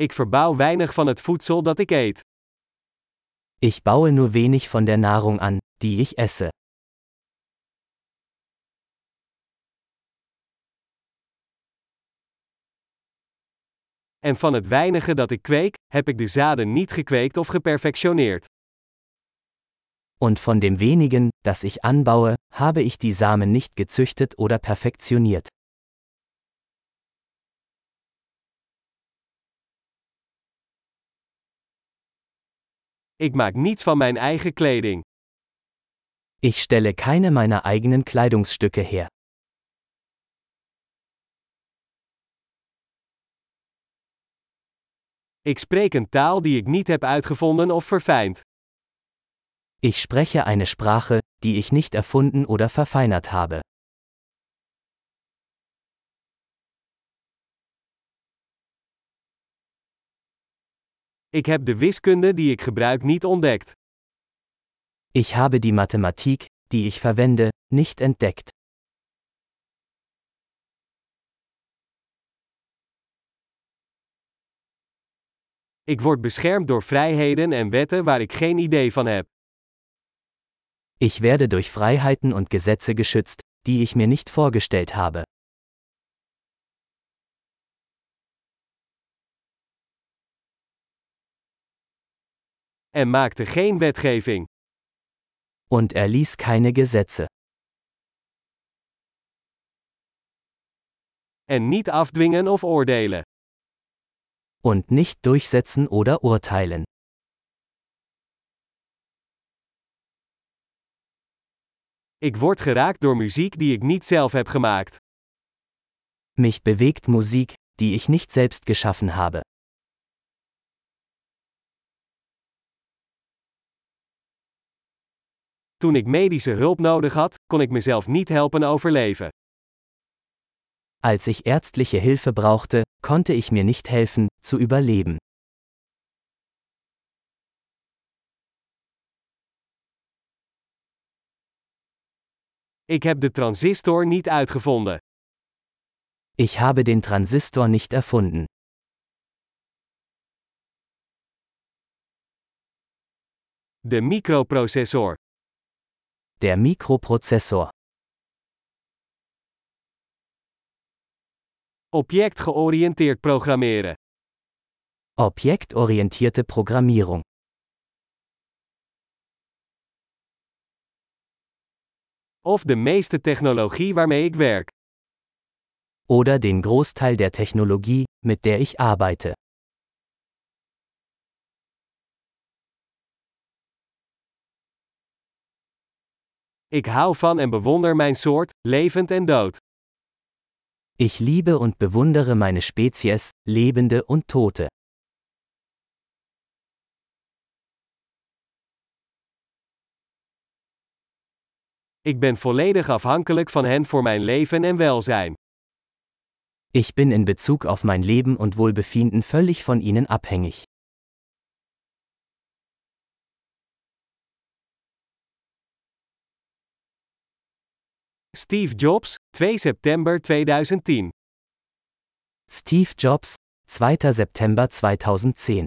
Ik verbouw weinig van het voedsel dat ik eet. Ich baue nur wenig von der Nahrung an, die ich esse. En van het weinige dat ik kweek, heb ik de zaden niet gekweekt of geperfectioneerd. Und von dem wenigen, das ich anbaue, habe ich die Samen nicht gezüchtet oder perfektioniert. Ik maak niets van mijn eigen kleding. Ich stelle keine meiner eigenen Kleidungsstücke her. Ik spreek een taal die ik niet heb uitgevonden of verfijnd. Ich spreche eine Sprache, die ich nicht erfunden oder verfeinert habe. Ik heb de wiskunde die ik gebruik niet ontdekt. Ich habe die Mathematik, die ich verwende, nicht entdeckt. Ik word beschermd door vrijheden en wetten waar ik geen idee van heb. Ich werde durch Freiheiten und Gesetze geschützt, die ich mir nicht vorgestellt habe. En maakte geen wetgeving. Und er ließ keine Gesetze. En niet afdwingen of oordelen. Und nicht durchsetzen oder urteilen. Ik word geraakt door muziek die ik niet zelf heb gemaakt. Mich bewegt Musik, die ich nicht selbst geschaffen habe. Toen ik medische hulp nodig had, kon ik mezelf niet helpen overleven. Als ich ärztliche Hilfe brauchte, konnte ich mir nicht helfen, zu überleben. Ik heb de transistor niet uitgevonden. Ich habe den Transistor nicht erfunden. De microprocessor. Der Mikroprozessor. Objectgeoriënteerd programmeren. Objektorientierte Programmierung. Of de meeste technologie waarmee ik werk. Oder den Großteil der Technologie, mit der ich arbeite. Ik hou van en bewonder mijn soort, levend en dood. Ich liebe und bewundere meine Spezies, Lebende und Tote. Ik ben volledig afhankelijk van hen voor mijn leven en welzijn. Ich bin in Bezug auf mein Leben und Wohlbefinden völlig von ihnen abhängig. Steve Jobs, 2 September 2010. Steve Jobs, 2. September 2010